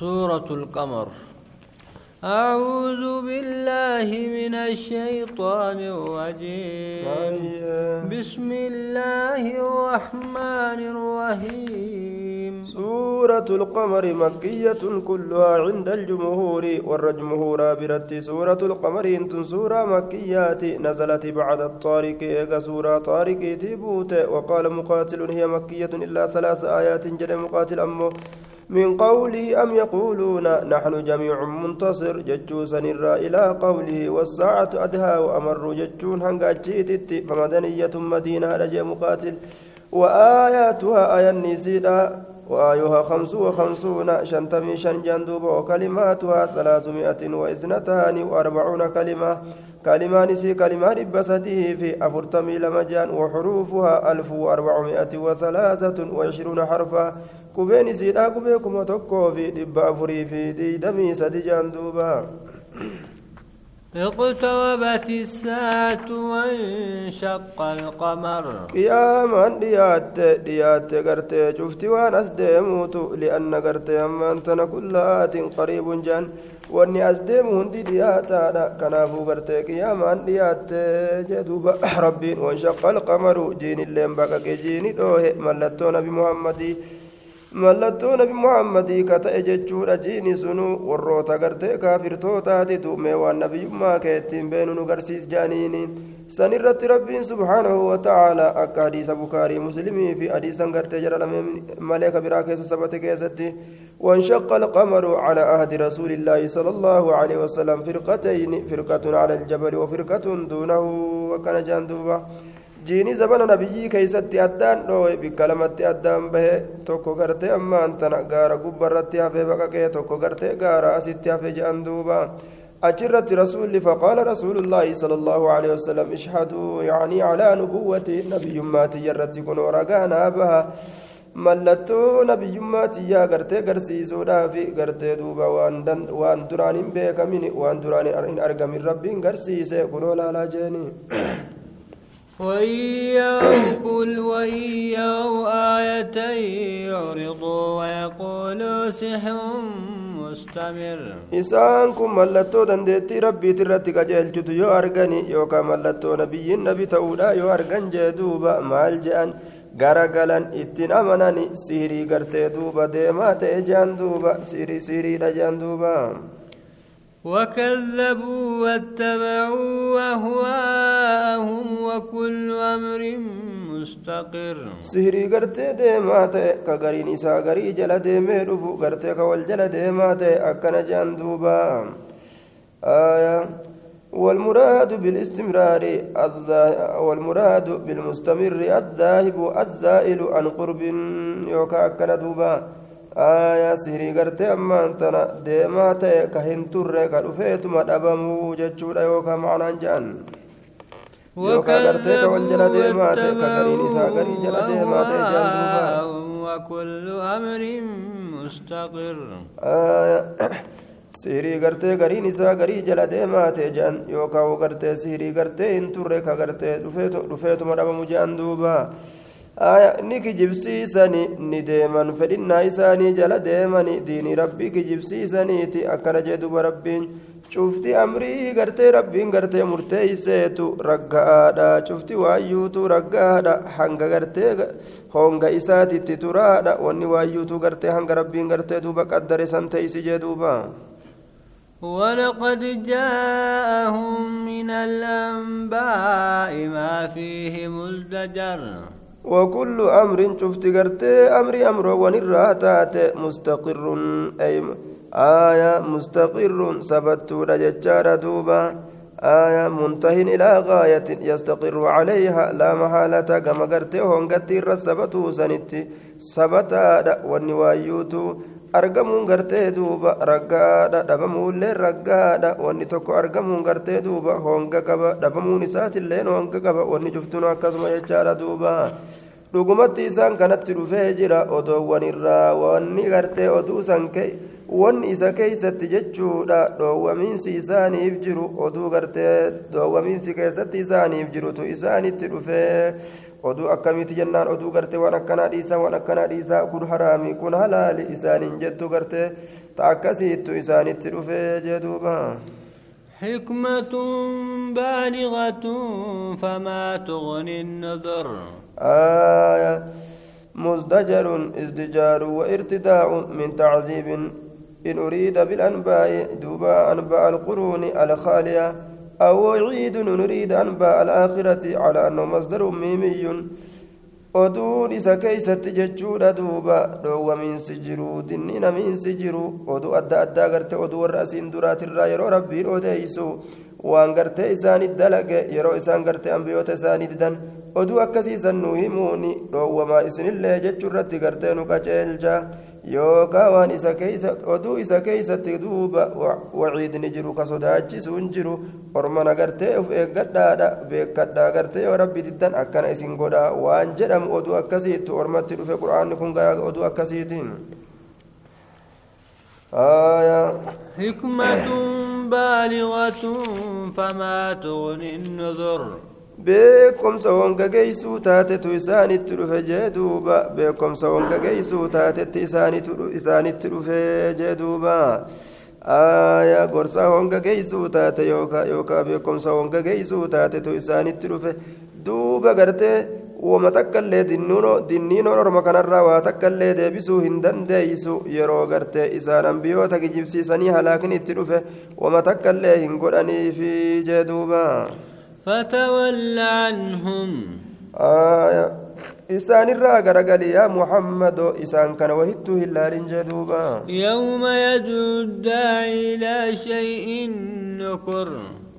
سورة القمر. أعوذ بالله من الشيطان الرجيم. بسم الله الرحمن الرحيم. سورة القمر مكية كلها عند الجمهور والجمهور برت سورة القمر انت سورة مكيات نزلت بعد الطارق إيغا سورة طارق تبوت وقال مقاتل هي مكية إلا ثلاث آيات جل مقاتل أمه. من قوله أم يقولون نحن جميع منتصر ججوسا إلى قوله والساعة أدهى وأمر ججون هنقاتشيتت فمدنية مدينة رجي مقاتل وآياتها آية النسيدة وآيها خمس وخمسون شنتمي شنجندوب وكلماتها ثلاثمائة وإثنتان وأربعون كلمة. كلمان سي كلمان بسده في أفرتمي لمجان وحروفها ألف وأربعمائة وثلاثة وعشرون حرفا. qubee kuma tokkoo fi dhibba afurii fi diidamii sadi jaan duuba اقتربت الساعة وانشق القمر. قياما ديات ديات قرتي شفتي وأنا اسديموت لأن قرتي أما أنتنا كل آت قريب جان وأني اسديم هندي دياتا كنافو قرتي قياما ديات جدوب. ربي وانشق القمر جين اللين بقى جيني دوه ملتون بمحمدي mallattoo nabi muhammadii ka ta'e jechuudha jiini sunu warroota gartee kaafirtootaati du'mee waan nabiyyummaa kee ittiin beenu nu garsiis jaaniini san irratti rabbiin subhaanahu wata'aalaa akka hadiisa bukaarii muslimii fi hadiisan gartee jedhame malee ka biraa keessa sabate keessatti وانشق القمر على عهد رسول الله صلى الله عليه وسلم فرقتين فرقة على الجبل وفرقة دونه وكان جندوبا jiini zabana nabiyyii keeysatti addaan dhoowe bikka lamatti addaan bahe tokko gartee ammaan tana gaara gubbarratti hafee baqaqee tokko gartee gaara asitti hafe je'an duuba فقال رسول الله صلى الله عليه وسلم اشهدوا يعني على نبوة نبي مات جرت كن ورقانا بها mallattoo nabiyyummaatii gartee garsiisuudhaafi gartee duuba waan duraan hin beekamin waan duraan hin argamin rabbiin garsiise kunoo laalaa jeeni وإن كل وإن آية يعرضوا ويقولوا سحر مستمر إسان كن ملتو دندتي ربي ترتي قجلت يو أرغني يو كملتو نبي النبي تؤدا يو أرغن جدوبا مال جان garagalan ittiin amanani siirii gartee duuba deemaa ta'e jaan duuba siirii siiriidha jaan duuba وكذبوا واتبعوا أهواءهم وكل أمر مستقر. سهري قرتي ديمات كغرين إسا غري جل ديمي رفو قرتي كوال جل ديمات أكنا جاندوبا آية والمراد بالاستمرار والمراد بالمستمر الذاهب الزائل عن قرب يوكا أكنا دوبا. Aayaa sihirii gartee ammaan tana deemaa ta'e ka hin turre ka dhufeetuma dhabamuu jechuudha yookaan macnaan jedhan yookaan gartee ka wal jala deemaa ta'e ka gariin isaa garii jala deemaa ta'e jedhan وكل أمر مستقر gartee gariin isaa garii jala deemaa ta'e jedhan yookaan gartee sihirii gartee hin turre ka gartee dhufeetuma dhabamu jedhan duuba. ni kijibsiisani ni deeman fedhinnaa isaanii jala deemani diinii rabbii kijibsiisaniiti akkana jee duba rabbiin cufti amrii gartee rabbiin gartee murteeyseetu ragga'aadha cufti waayyuutu ragga'aadha hanga gartee honga isaatitti turaadha wanni waayyuutu gartee hanga rabbiin gartee duuba qaddare san teeysi jee duuba ولقد جاءهم من الأنباء ما فيه مزدجر وكل أمر شفت قرتي أمر أمر ونرات مستقر أي آية مستقر سبت رججار دوبا آية منتهي إلى غاية يستقر عليها لا محالة كما قرتي هونغتي رسبتو سنتي سبتا والنوايوتو argamuun gartee duuba raggaadha dhabamuullee raggaadha wanni tokko argamuun gartee duuba honga qaba dhabamuun isaatillee honga qaba wanni cuftuun akkasuma jechaadha duuba dhugumatti isaan kanatti dhufee jira odoowwan irraa wanni gartee oduu san wanni isa keeysatti jechuudha dhoowwamiinsi isaaniif jiru oduu gartee dhoowwamiinsi keessatti isaaniif jirutu isaanitti dhufee oduu akkamiiti jennaan oduu gartee waan akkanaa dhiisaa waan akkanaa dhiisaa kun haraami kun halaali isaaniin jettu gartee ta akkasiittu isaanitti dhufee jee duuba حكمة بالغة فما تغني النذر آية مزدجر ازدجار وارتداع من تعذيب إن أريد بالأنباء دوبا أنباء القرون الخالية أو عيد نريد أنباء الآخرة على أنه مصدر ميمي oduun isa keeysatti jechuudha duuba dhoowwamiinsi jiru dinninamiinsi jiru oduu adda addaa garte oduu warra asiin duraatirraa yeroo rabbiin odeeysu waan gartee isaanit dalage yeroo isaan gartee ambiyoota isaanii didan oduu akkasiisan nu himuuni dhoowwamaa isinillee jechuu irratti gartee nu qaceelcha yookaan waan isa keeysa oduu isa keeysatti duuba waciidni jiru ka sodaachisuun jiru ormana gartee uf eeggadhaadha beekadhaa gartee yoo rabbi diddan akkana isin godhaa waan jedhamu oduu akkasiitti ormatti dhufe quraanni kun oduu akkasiitiin آية حكمة بالغة فما تغني النذر beekomsa hongageeysuu taatetu isaanitti dhufe jee duuba beekomsa hongageeysuu taatetti isaanitti dhufe jee duuba aya gorsa hongageeysuu taate yookaa beekomsa hongageeysuu taatetu isaanitti dhufe duuba gartee wama takkaillee dinniinoon orma kanarraa waa takkaillee deebisuu hin dandeeysu yeroo gartee isaan ambiyoota kijibsiisanii halaakni itti dhufe wama takkaillee hin godhaniifi jee duuba فتول عنهم آية إسان الراغر قال يا محمد إسان كان وهدته هلال جدوبا يوم يدعو الداعي إلى شيء نكر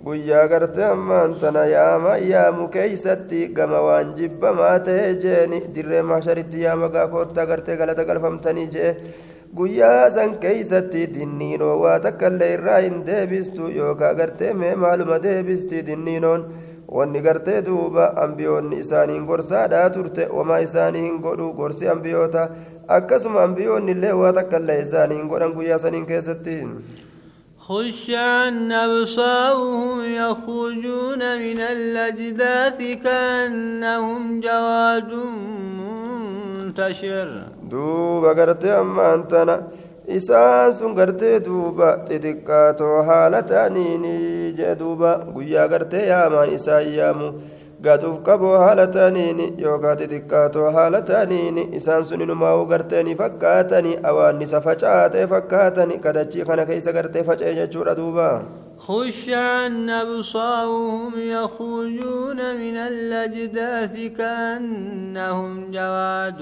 guyyaa gartee ammaan tana yaama yaamu keeysatti gama waan jibbamaa ta'e jeeni dirree maasharitti yaama gaa koottaa gartee galata galfamtanii jee guyyaa san keeysatti dinniinoo waa takkaillee irraa hin deebistu yookaa gartee mee maaluma deebisti dinniinoon wanni gartee duuba ambiyoonni isaaniin gorsaadhaa turte wamaa isaanii hin godhu gorsi ambiyoota akkasuma ambiyoonni illee waa takkaillee isaanii hin godhan guyyaa saniin keessatti خش عن أبصارهم يخرجون من الأجداث كأنهم جواد منتشر دوبا قرتي أما أنتنا isaan sun gartee duuba xixiqqaatoo haala ta'aniini jee duuba guyyaa gartee yaamaan isaan yaamu gaduuf qaboo haala ta'aniini yookaan xixiqqaatoo haala ta'aniini isaan sun inumaa'uu garteeni fakkaatanii awaannisa facaatee fakkaatanii kadachii kana keessa gartee faca'e jechuudha duuba. خش عن أبصارهم يخرجون من الأجداث كأنهم جواد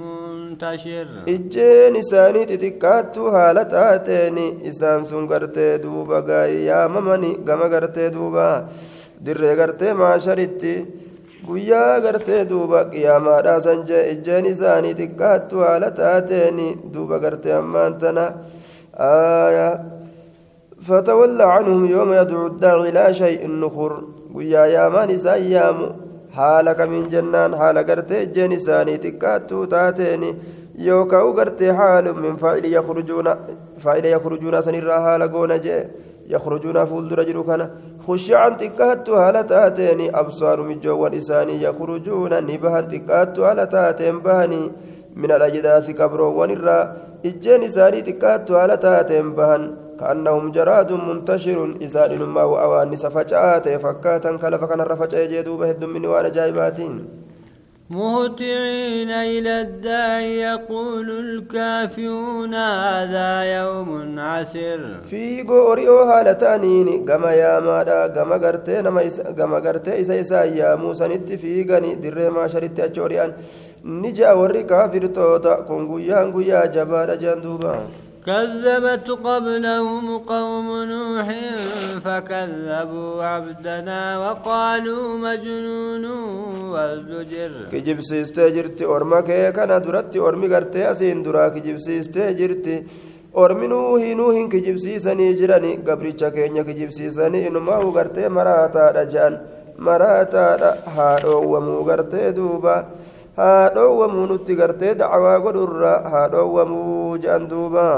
منتشر إجين إساني تتكاتو هالتاتين إسان سنقرتي دوبا قاي يا ممني قم قرتي دوبا dirree gartee maasharitti guyyaa gartee duuba qiyaamaadhaa san jee ijjeen isaanii xiqqaattu haala taateen duuba gartee ammaan tana فتولى عنهم يوم يدعو الداعي إلى شيء نخر ويا يا مان سيام؟ حالك من جنان حال قرتي جن ساني تكاتو تاتيني. يوكاو قرتي حال من فاعل يخرجون فاعل يخرجون سنرا حال جي. يخرجون فولدر جرو كان خشعا تكاتو هالا تاتيني. أبصار مجوان إساني يخرجون نبها تكاتو هالا تاتين بهني. من الأجداث كبرو ونرا إجين إساني تكاتو هالا تاتين بهن. كأنهم جراد منتشر إسان ما هو أوان سفجأت فكاتا كلف كان رفجأ جدوبه الدم وأنا جايباتين. مهطعين إلى الداعي يقول الكافرون هذا يوم عسر في غوريو هالتانين كما يا مادا كما غرتي كما غرتي إسا إسا يا موسى نت في غني در ما شريت أجوريان نجا وري كافر توتا كون غيا غيا جبار جندوبا. كذبت قبلهم قوم نوح فكذبوا عبدنا وقالوا مجنون وازدجر. كجب سيستجرت أرما كيكا ندرت أرمي غرتي أسين درا كجب سيستجرت أرمي نوحي نوحي كجب سيساني جراني. قبري چكينيا كجب سيساني إنما هو غرتي مراتا رجان مراتا رحارو ومو غرتي دوبا. هادو ومو نتغرتي دعوا قدر هادو ومو je'an duuba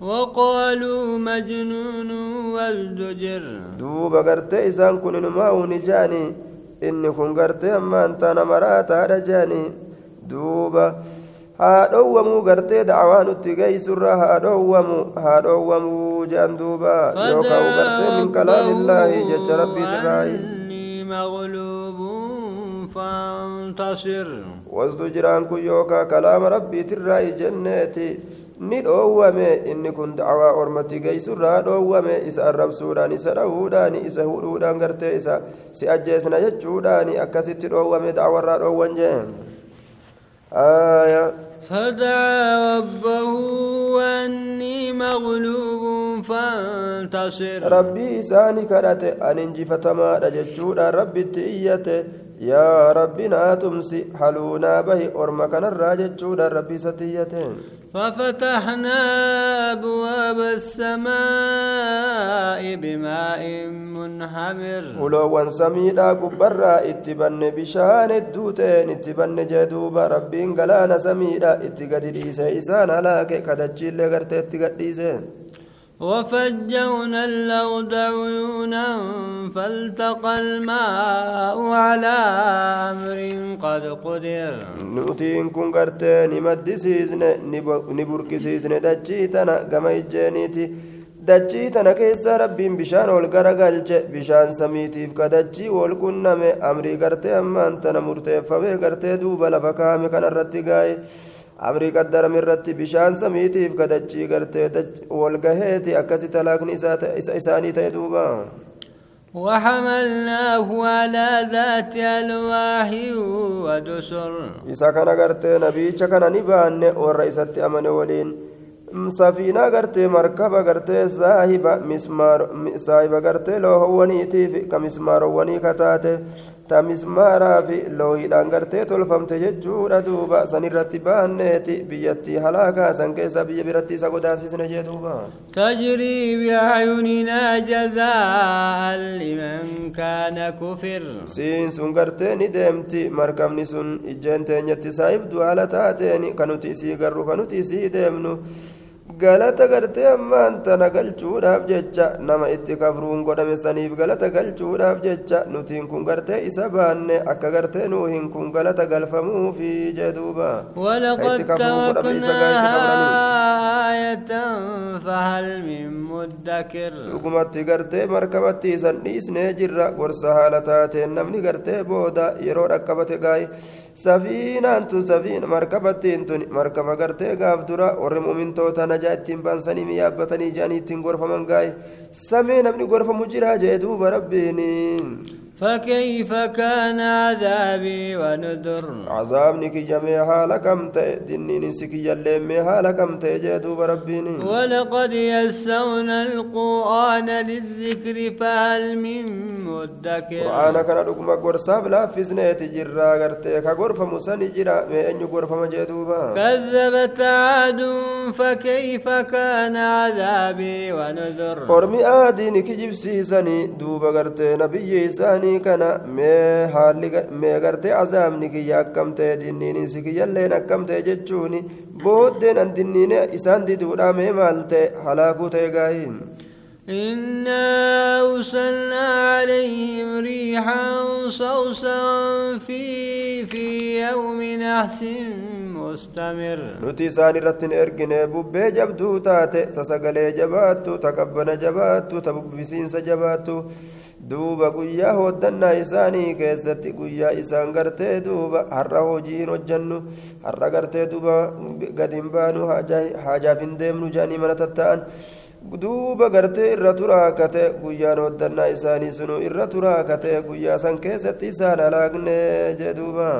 وقالوا مجنون والدجر دوبا غرتي إسان كن نماو نجاني inni kun gartee ammaan tana maraataadha jeanii duuba haa dhowwamuu gartee dacwaa nutti geeysurra haa dhowwamu haa dhowwamuu jean duuba yookaan gartee min kalaamillaahi jecha rabbiitirraayi فانتصر وزد جران كن يوكا كلام ربي تراي جنتي ni dhoowwame inni kun dacwaa ormatti geeysurraa dhoowwame isa arrabsuudhaan isa dhahuudhaan isa hudhuudhaan gartee isa si ajjeesna jechuudhaan akkasitti dhoowwame dacwarraa dhoowwan jeen فدعا ربه أني مغلوب فانتصر ربي إساني كانت أن انجفتما رججودا ربي تئيته yaa rabbi naa tumsi haluunaa bahi orma kanarraa jechuudha rabbi satiyyateen ففتحنا أبواب السماء بماء منهمر. ولو سميدا كبرا اتبن بشان الدوتين اتبن جدوب ربين قلانا سميدا اتقد ديسي إسان هلاك كدجيل لغرت اتقد ديسي وفجونا الأرض عيونا فالتقى الماء على أمر قد قدر. نوتين كون قرتي نمد سيزن نبرك سيزن دجيتنا كما يجينيتي دجيتنا كيس ربي بشان والقرقل بشان سميتي فكا دجي والكنا أمري قرتي أما أنت نمرتي فمي قرتي دوبا لفكامي كان الرتقائي amrii qaddarame irratti bishaan samiitiif kadachii gartee walgaheeti akkasi talaakni isaanii ta'e duuba وحملناه على ذات ألواح ودسر إذا كان قرتي نبي كان نبان والرئيسة أمن ولين safiinaa gartee markaba gartee saahiba mismaar saahiba gartee loohowwaniitiif ka mismaarowwanii kataate ta mismaaraa fi loohiidhaan gartee tolfamte jechuudha duuba san irratti baanneeti biyyattii halaakaa san keessa biyya biratti isa godaasisne jee duuba tajrii biacyuninaa jazaa'an liman kaana kufir siin sun gartee ni deemti markabni sun ijjeen teenyatti saahibdu haala taateen kanuti isii garru kanuti isii deemnu galata gartee ammaan tana galchuudhaaf jecha nama itti kafruun godhame saniif galata galchuudhaaf jecha nutiin kun gartee isa baanne akka gartee nuuhin kun galata galfamuufi jee duuba ولقد تركناها آية فهل من مدكر isan dhiisnee jirra gorsa haala taateen namni gartee booda yeroo dhaqqabate gaa'e safiinaan tun safiin markabattiin tun markaba gartee gaaf dura warri mumintoota najaa ittiin baansanii miyaabbatanii jaanii ittiin gorfaman gaa'e samee namni gorfamu jiraa jee duuba rabbiin فكيف كان عذابي ونذر؟ عذابني كي جميع حالكم دنين سكي يلمي حالكم جدوب ربيني ولقد يسونا القرآن للذكر فهل من مدكر؟ قرآن كان لكم قرصاب لا فزنة جرا غرتي كغرفة مساني جرا مي أن غرفة جدوبا كذبت عاد فكيف كان عذابي ونذر؟ قرمي آدين كي جبسيساني دوبا غرتي نبي إساني isaanii kana mee haalli mee gartee azaabni kiyya akkam ta'e dinniin si kiyyalleen akkam ta'e jechuun booddeen an dinniine isaan diduudha mee maal ta'e halaakuu ta'e gaa'iin إنا أرسلنا عليهم ريحا صوصا في في يوم نحس مستمر نتي ساني رتن إرقنا ببي جبدو تاتي تسقلي جباتو تقبن جباتو تببسين سجباتو duuba guyyaa hooddannaa isaanii keessatti guyyaa isaan gartee duuba har'a hojiin hojjannu har'a gartee duuba gadi hin baanu haajaaf hin deemnu jedhanii mana tatta'an duuba gartee irra turaa kate guyyaan hooddannaa isaanii sunu irra turaa kate guyyaa san keessatti isaan halaagne jee duuba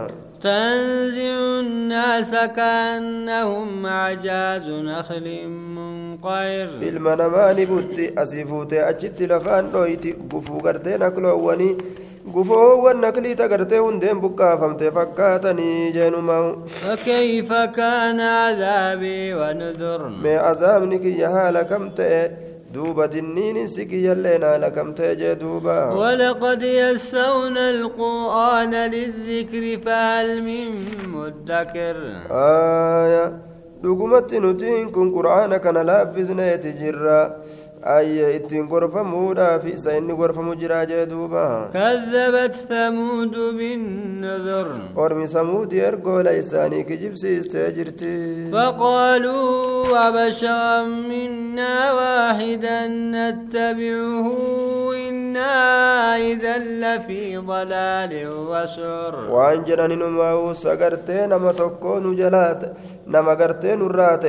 تنزع الناس كأنهم أعجاز نخل ni butti asii fuutee achitti lafaan dhoyti gufuu gartee nakloowwanii gufoowwan nakliita gartee hundeen buqqaafamte fakkaatanii jeenumaa فكيف كان عذابي ونذر mee azaabni kiyya haala kam ta'e دوبا دنين سكي اللينا لكم تيجي دوبا ولقد يسونا القرآن للذكر فهل من مدكر آية dhugumatti nutiin kun qur'aana kana laaffisneeti jirra أي إتين غرفة مودا في سين غرفة مجرى جدوبا كذبت ثمود بالنذر أرمي ثمود يرقو ليساني كجب سيستجرتي فقالوا أبشرا منا واحدا نتبعه إنا إذا لفي ضلال وسعر وأن جنان نماو سقرتي نما تكون جلات نما قرتي نرات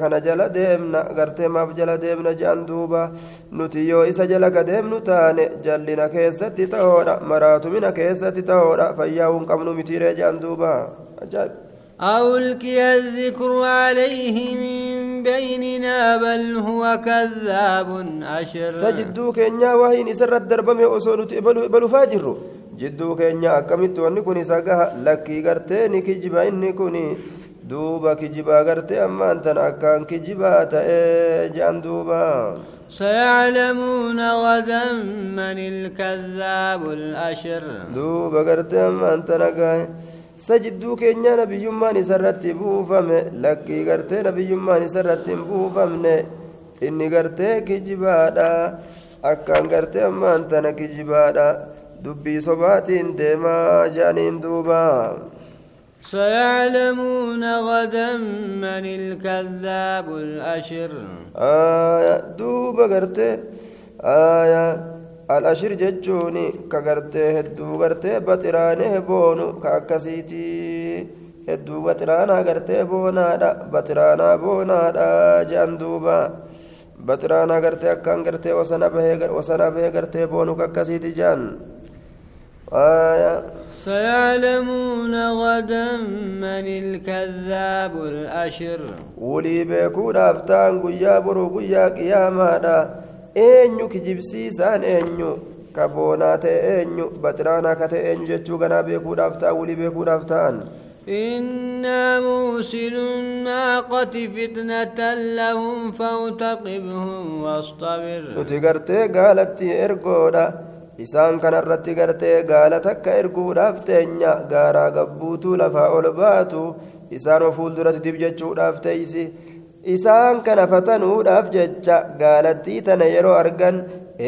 كان جلا ديمنا قرتي ما جلا ديمنا جان دوبا duuba nuti yoo isa jala gadeemnu taane jallina keessatti ta'oodha maraatumina keessatti ta'oodha fayyaa hun qabnu mitiiree jean duuba ajaa'ib أو ألقي الذكر عليه من بيننا بل هو كذاب أشر سجدو كينيا وهين إسر الدربم أسون بل فاجر جدو كينيا أكمت ونكوني ساقها لكي قرتي نكجبا إنكوني دوبا كجبا قرتي أما أنت أكان كجبا تأجان دوبا سيعلمون غدا من الكذاب الأشر دوبا غرتي أما أنت نقاي sajidduu keenya nabiyyummaan isarratti buufame lakkii gartee nabiyyummaan isarratti hin buufamne inni gartee kijibaadha akkaan gartee ammaan tana kijibaadha dubbii sobaatiin deemaa jaaniin duuba سيعلمون غدا من الكذاب الأشر آية دوب قرتي آية الأشر ججوني كغرتي هدو غرتي بطرانه بونو كأكسيتي هدو بطرانا غرتي بونادا بطرانا بونادا جاندوبا بطرانا غرتي أكان غرتي وسنا به وسنا به غرتي بونو كأكسيتي جان آية سيعلمون غدا من الكذاب الأشر ولي بيكون أفتان قيا برو قيا قياما eenyu kijibsiisaan eenyu ka boonaa ta'e eenyu baxiraanaa ka ta'e eenyu jechuu ganaa beekuudhaaf ta'a wulii beekuudhaaf ta'an إنا موسل الناقة فتنة لهم فارتقبهم واصطبر نتقرتي قالت إرقودا Isaan kanarratti gartee gaala takka erguudhaaf teenya gaaraa gabbuutuu lafaa ol baatu isaan fuulduratti dib jechuudhaaf teeysi isaan kana fatanuudhaaf jecha gaalattii tana yeroo argan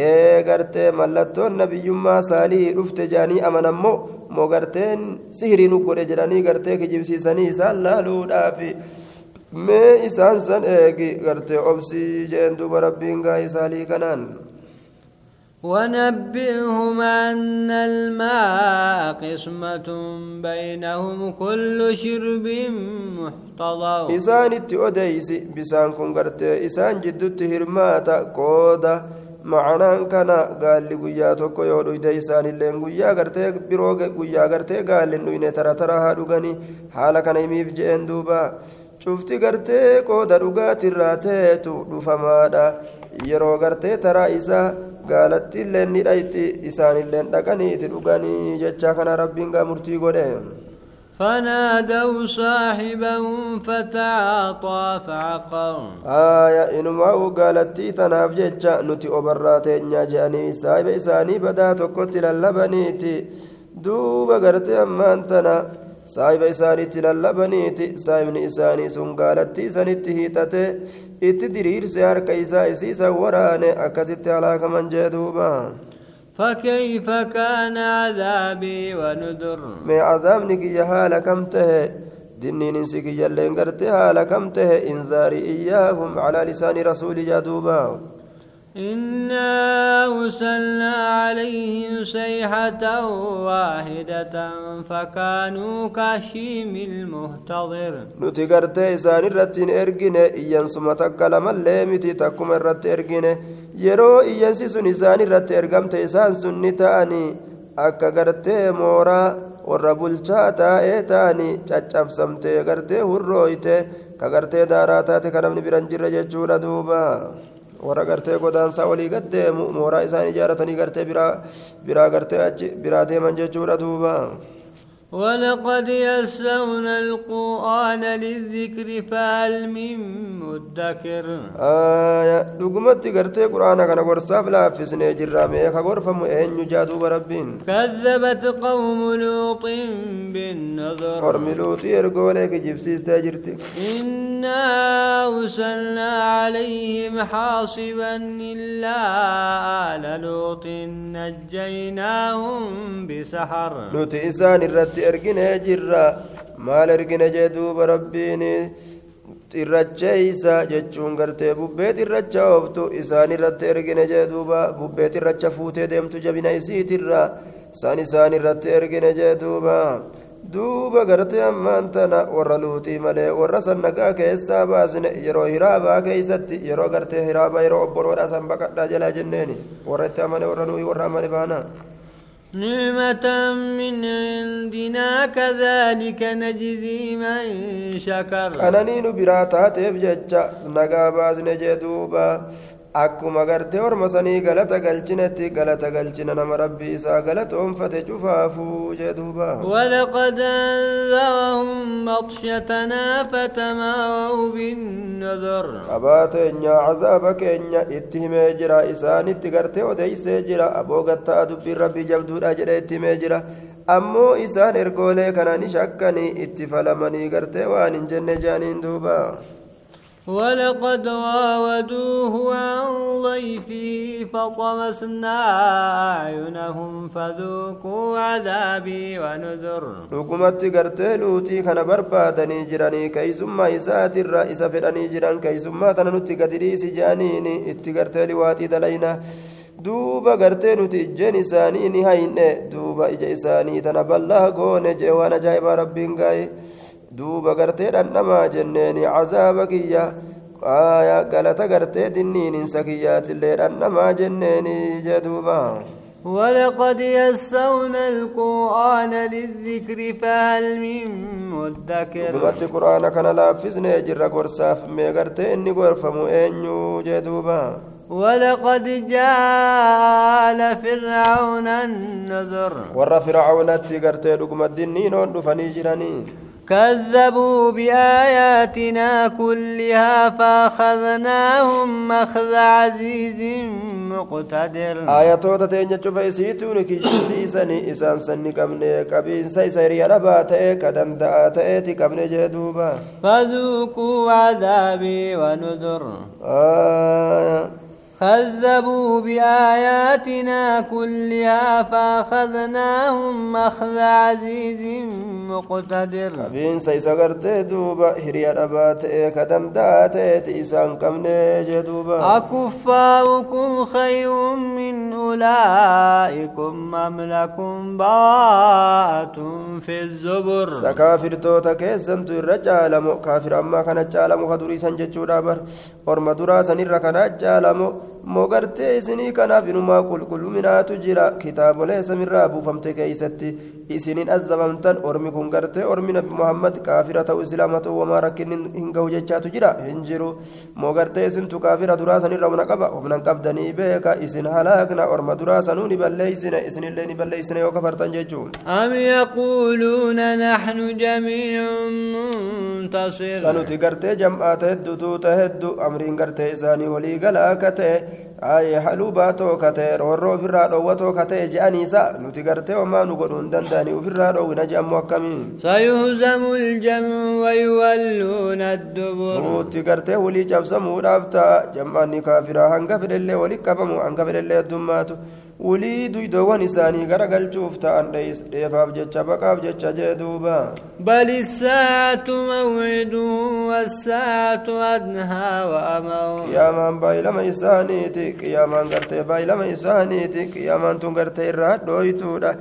ee gartee mallattoon nabiyyummaa saalii dhufte jedhanii amanammoo moo garteen sihirii nu godhe jedhanii gartee kijibsiisanii isaan laaluudhaaf mee isaan san eegi gartee obsii jeen duuba rabbiin gaa'ii saalii kanaan ونبئهم أن الماء قسمة بينهم كل شرب محتضر إسان اتئديس بسان كن قرتي إسان جدت هرماتا قودا معنaan kana gaalli guyyaa tokko yoo dhuyde isaanilleen guyyaa gartee biroo guyyaa gartee gaalli dhuyne tara tara haa dhuganii haala kana himiif je'een duuba cufti gartee qooda dhugaatirraa ta'etu dhufamaadha yeroo gartee taraa isaa gaalatti illee ni dhayti isaanillee dhaqanii itti dhuganii jecha kana rabbiin gaa murtii godhe فنادوا صاحبهم فتعاطى فعقر آية إنما قالت تناف جتشا نتي أبراتين جاني سايب إساني بدا تكت للبنيتي دوب قرت أمان تنا saahiba isaaniitti lallabaniiti saahibni isaanii sun gaalattii isanitti hiixate Itti diriirse harka isaa isiisan waraane akkasitti halaakaman jee duuba. فكيف كان عذابي ونذر ما عذابني كي حال كم ته دنين انسي كي يلين حال كم ته انذاري اياهم على لسان رسول جدوبا إنا أرسلنا عليهم صيحة واحدة فكانوا كشيم المهتضر irratti hin ergine iyyansuma takka lamallee miti takkuma irratti ergine yeroo iyyansi sun isaan irratti ergamte isaan sun ni ta'anii akka gartee mooraa warra bulchaa taa'ee ta'anii caccabsamte gartee hurrooyte ka gartee daaraa taate ka namni warra gartee godaansaa walii gaddeemu mooraa isaan ijaaratanii gartee biraa gartee achi biraa deeman jechuudha duuba ولقد يسرنا القرآن للذكر فهل من مدكر؟ آية دقمت قرتي قرآن كان قرصاف لا في سنة جرامي كغرفم أين يجادوا بربين. كذبت قوم لوط بالنذر قرم لوط يرقولك جبسيس تاجرتي إنا أرسلنا عليهم حاصبا إلا آل لوط نجيناهم بسحر. نوتي إسان الرت erginee jirra maal ergine jee duuba rabbiin xirracheeysa jechuun gartee bubbee xirracha ooftu isaan irratti ergine jee duuba bubbee xirracha fuutee deemtu jabina isiitirra isaan isaan irratti ergine jee duuba duuba gartee ammaan tana warra luuxii malee warra sannagaa keessaa baasne yeroo hiraabaa keeysatti yeroo gartee hiraabaa yeroo obboloodha san baqadhaa jalaa jenneeni warra itti amane warra nuyi warra amane baana نعمة من عندنا كذلك نجزي من شكر. أنا نين براتات بججة نقا باز نجدوبا. akkuma gartee orma sanii galata galchinetti galata galchina nama rabbii isaa galata onfate cufaafuu jee duuba. Walaqad anzarahum makshatanaa fatamaa'u binnadar qabaateenya cazaaba keenya itti himee jira isaanitti gartee odeeysee jira aboo gattaa dubbiin rabbii jabduudha jedhee itti himee jira. Ammoo isaan ergoolee kanaan shakkanii itti falamanii gartee waan hin jenne jaaniin duuba. ولقد راودوه عن ضيفه فطمسنا أعينهم فذوقوا عذابي ونذر. حكمت قرتي لوتي كان برباد نيجراني كي ثم إسات الرئيس في نيجران كي ثم تنلوتي قدري سجانيني اتقرتي لواتي دلينا. duuba gartee nuti ijjeen isaanii ni hayne duuba ija isaanii tana ballaa goone jee waan ajaa'ibaa rabbiin gaa'ee duuba gartee dhandhamaa jenneeni cazaaba kiyya aya galata gartee dinniininsa kiyyaatillee dhandhamaa jenneeni jee duuba ولقد يسرنا القرآن للذكر فهل من مدكر بمت قرآن كان لافزنا جر قرصاف ميغرت إني قرفم أنيو جدوبا ولقد جاء فرعون النذر ور فرعون تيغرت لقم الدنين ودفني جراني كذبوا بآياتنا كلها فأخذناهم أخذ عزيز مقتدر. آياتوتا تينيا شوفا إسيتون كي جسيسني إسان سني كمني كبين سيسيري ربا تأي كدن دعا كمني جدوبا فذوقوا عذابي ونذر. آه. كذبوا بآياتنا كلها فأخذناهم أخذ عزيز مقتدر. أبين سيسغرت دوبا هريا أبات كدن دات إسان كم جدوبا أكفاركم خير من أولئكم أم لكم براءة في الزبر؟ سكافر توتا كيسن ترجع كافر أما كان جالمو خدوري سنججو دابر أرما درا سنر كان جالمو moo gartee isinii kanaaf inumaa qulqulluminaatu jira kitaabolee samirraa buufamte keeysatti isinin azabamtan ormi kun gartee ormi nabi muhammad kaafira ta'u islaama ta'u wamaa rakkinni hin gahu jechaatu jira hin jiru moo gartee isintu kaafira duraa sanirra humna qaba humnan qabdanii beeka isin halaakna orma duraa sanuu ni balleeysine isinillee ni balleeysine yoo kafartan jechuun am yaquuluuna naxnu jamiicun muntasir sanuti gartee jam'aata heddutuuta heddu amriin gartee isaanii walii galaa akka ta'e haluu baatoo katee roorroo ofirraa dhoowwatoo katee je'aniisa nuti gartee homaa nu godhuu hin danda'anii ofirraa dhoowwina je'ammoo akkamii sayuhzamu ljamu wayuwalluuna addubur nuti gartee walii cabsamuudhaaf ta'a jam'aanni kaafiraa hanga fedhellee wali qabamu hanga fedhellee heddummaatu ولي دويدوان إساني غرقلشوف تأن ديفاف جتشا بقاف جتشا جدوبا بل الساعة موعدهم والساعة أدنها وأمر قيامان بايلما إسانيتي قيامان غرتي بايلما إسانيتي قيامان تنغرتي إراد دويتودا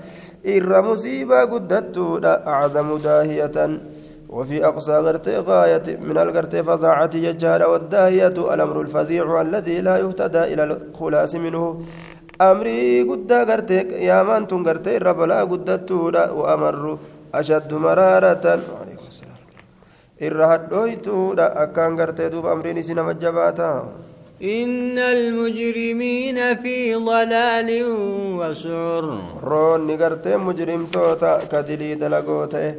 إر مصيبة قدتودا أعظم داهية وفي أقصى غرتي غاية من الغرتي فظاعة يجال والداهية الأمر الفزيع الذي لا يهتدى إلى الخلاص منه amrii guddaa gartee qiyaamaan tun gartee irra balaa guddattuudha wa'amarru ashaddu maraaratan irra hadhooytuudha akkaan gartee duuba amriin isii nama jabaata إن المجرمين في ضلال وسعر roonni gartee mujrimtoota kadilii dalagoo ta'e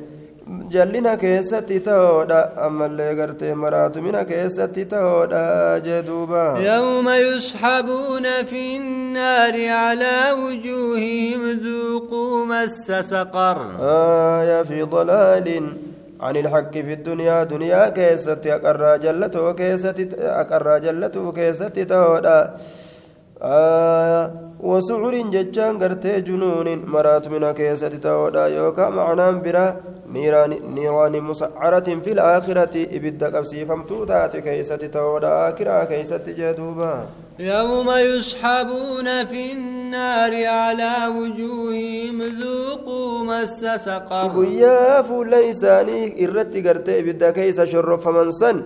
jallina keessatti ta'oodha. Ammallee gartee maraatumina keessatti ta'oodha jee duuba. يوم يسحبون في النار على وجوههم ذوقوا مس سقر آية في ضلال عن الحق في الدنيا دنيا كيست أقرى جلته كيست أقرى جلته كيست تهودا قرتي جنون مرات من كيست تهودا يوكا معنى برا نيران نيران مسعرة في الآخرة إبدا قبسي فمتوتات كيست تهودا آكرا كيست جدوبا يوم يسحبون في النار على وجوههم ذوقوا مس سقر guyyaa fuula isaanii irratti gartee ibidda keessa shorrofaman san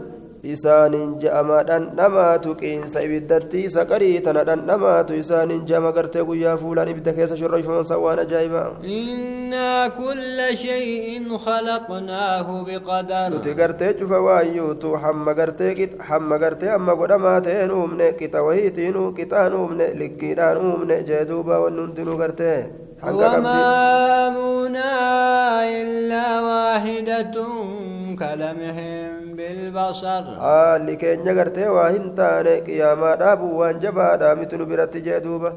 isaaniin je'ama dhandhamaatu qiinsa ibiddatti saqarii tana dhandhamaatu isaaniin je'ama gartee guyyaa fuulaan ibidda keessa shorrofaman san waan ajaa'ibaa إنا كل شيء خلقناه بقدر nuti gartee cufa waayyuutu hamma gartee hamma gartee amma godhamaa ta'een uumne qixa wahiitiin qixaan uumne likkiidhaan uumne jee duuba wanni hundinuu gartee وما أمرنا إلا واحدة كلمح بالبصر dhaabuu waan jabaadha miti nu biratti jee duuba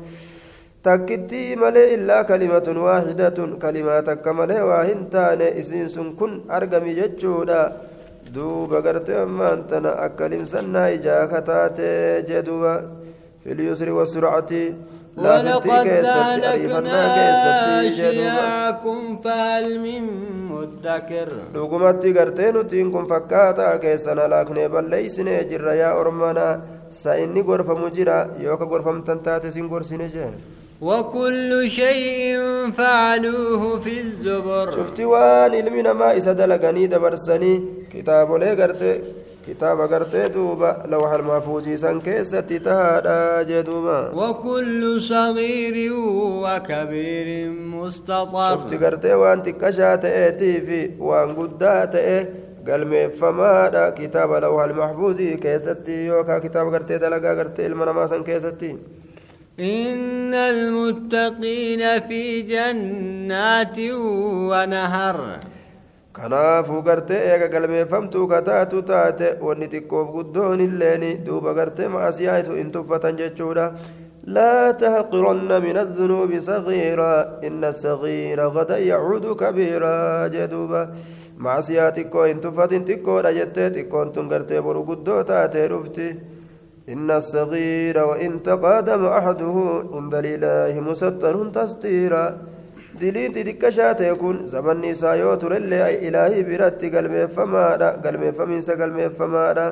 takkittii malee illaa kalimatun waahidatun kalimaa takka malee waa hin taane isiin sun kun argami jechuudha duuba gartee ammaan tana akka limsannaa ijaa kataate jee duuba filyusri wasurcati laafitti ولقد أهلكنا أشياعكم فهل من مدكر لقمت تقرتين تينكم فكاتا كيسنا لكن بل ليس نجر يا أرمانا. سإني غرفة مجرى يوكا غرفة متنتات سنجر سنجر وكل شيء فعلوه في الزبر. شفتي وان علمنا ما إسادة كتاب لي kitaaba gartee duuba lawhal mahfuuzii san keessatti tahaadha jee duuba وكل صغير وكبير مستطر cufti gartee waan xiqqashaa ta'eetii fi waan guddaa ta'e galmeeffamaadha kitaaba lawhal mahfuuzii keessatti yookaan kitaaba gartee dalagaa gartee ilma namaa san keessatti إن المتقين في جنات ونهر kanaafuu gartee eega galmeeffamtuu kataatu taate wanni xiqqoof guddoon illeeni duuba gartee maasiyaa'itu hin tuffatan jechuudha. لا تحقرن من الذنوب صغيرا إن الصغير غدا يعود كبيرا جدوبا معصياتك إن تفتن تكو رجت تكون تنقرتي برقدو تاتي رفتي إن الصغير وإن تقادم أحده عند الإله مستر تستيرا diliinti xiqqashaa ta'e kun zamanni isaa yoo turellee ilaahii biratti galmeeffamaadha galmeeffamiinsa galmeeffamaadha.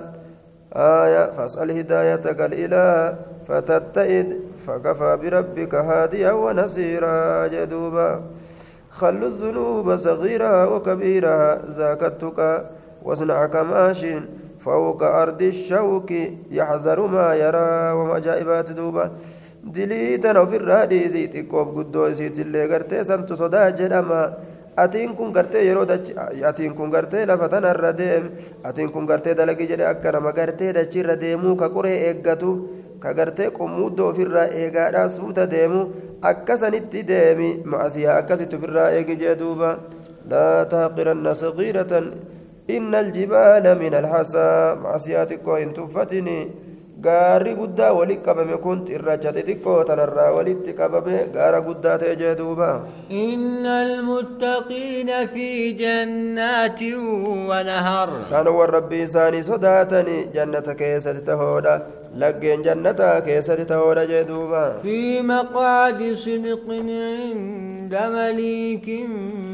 آية فاسأل هدايتك الإله فتتئد فكفى بربك هاديا ونصيرا جدوبا خل الذنوب صغيرها وكبيرها ذاك التقى واصنع كماش فوق أرض الشوك يحذر ما يرى وما جائبات دوبا diliitan ofirraa dhiisii xiqqoof guddoo isiitillee gartee santu sodaa jedhama. Atiin kun gartee yeroo atiin kun gartee lafa tanarra deem atiin kun gartee dalagi jedhe akka nama gartee dachiirra deemuu ka qoree eeggatu ka gartee qommuuddoo ofirraa eegaadhaa suuta deemu akkasanitti deemi. Macasiyaa akkasitti ofirraa eegi jee duuba. Laa taaqiranna sagiiratan inna aljibaala min alhasaa macasiyaa xiqqoo hin tuffatini gaarri guddaa walitti qabame kun xirracha xixiqqoo tanarraa walitti qabame gaara guddaa ta'e jee duuba. Inna almuttaqiina fi jannaatin wanahar isaan wan rabbii isaanii sodaatani jannata keessatti tahoodha laggeen jannata keessatti tahoodha jee duuba. Fi maqaadi sidqin inda maliikin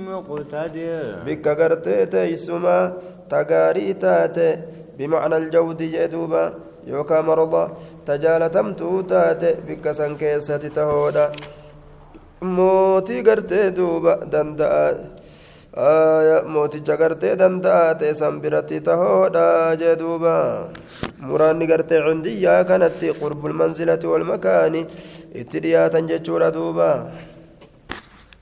muqtadir. Bikka gartee teeysumaa tagaarii taate bimacna aljawdi jee duuba. Yookaan marda tajaalatamtuu taate bikka san keessatti tahoodha mootii gartee duuba danda'a. Mooticha gartee danda'a ta'e san biratti tahoodha jee duuba. Muraanni gartee cindiyyaa kanatti qurbul manzilati wal makaani itti dhiyaatan jechuudha duuba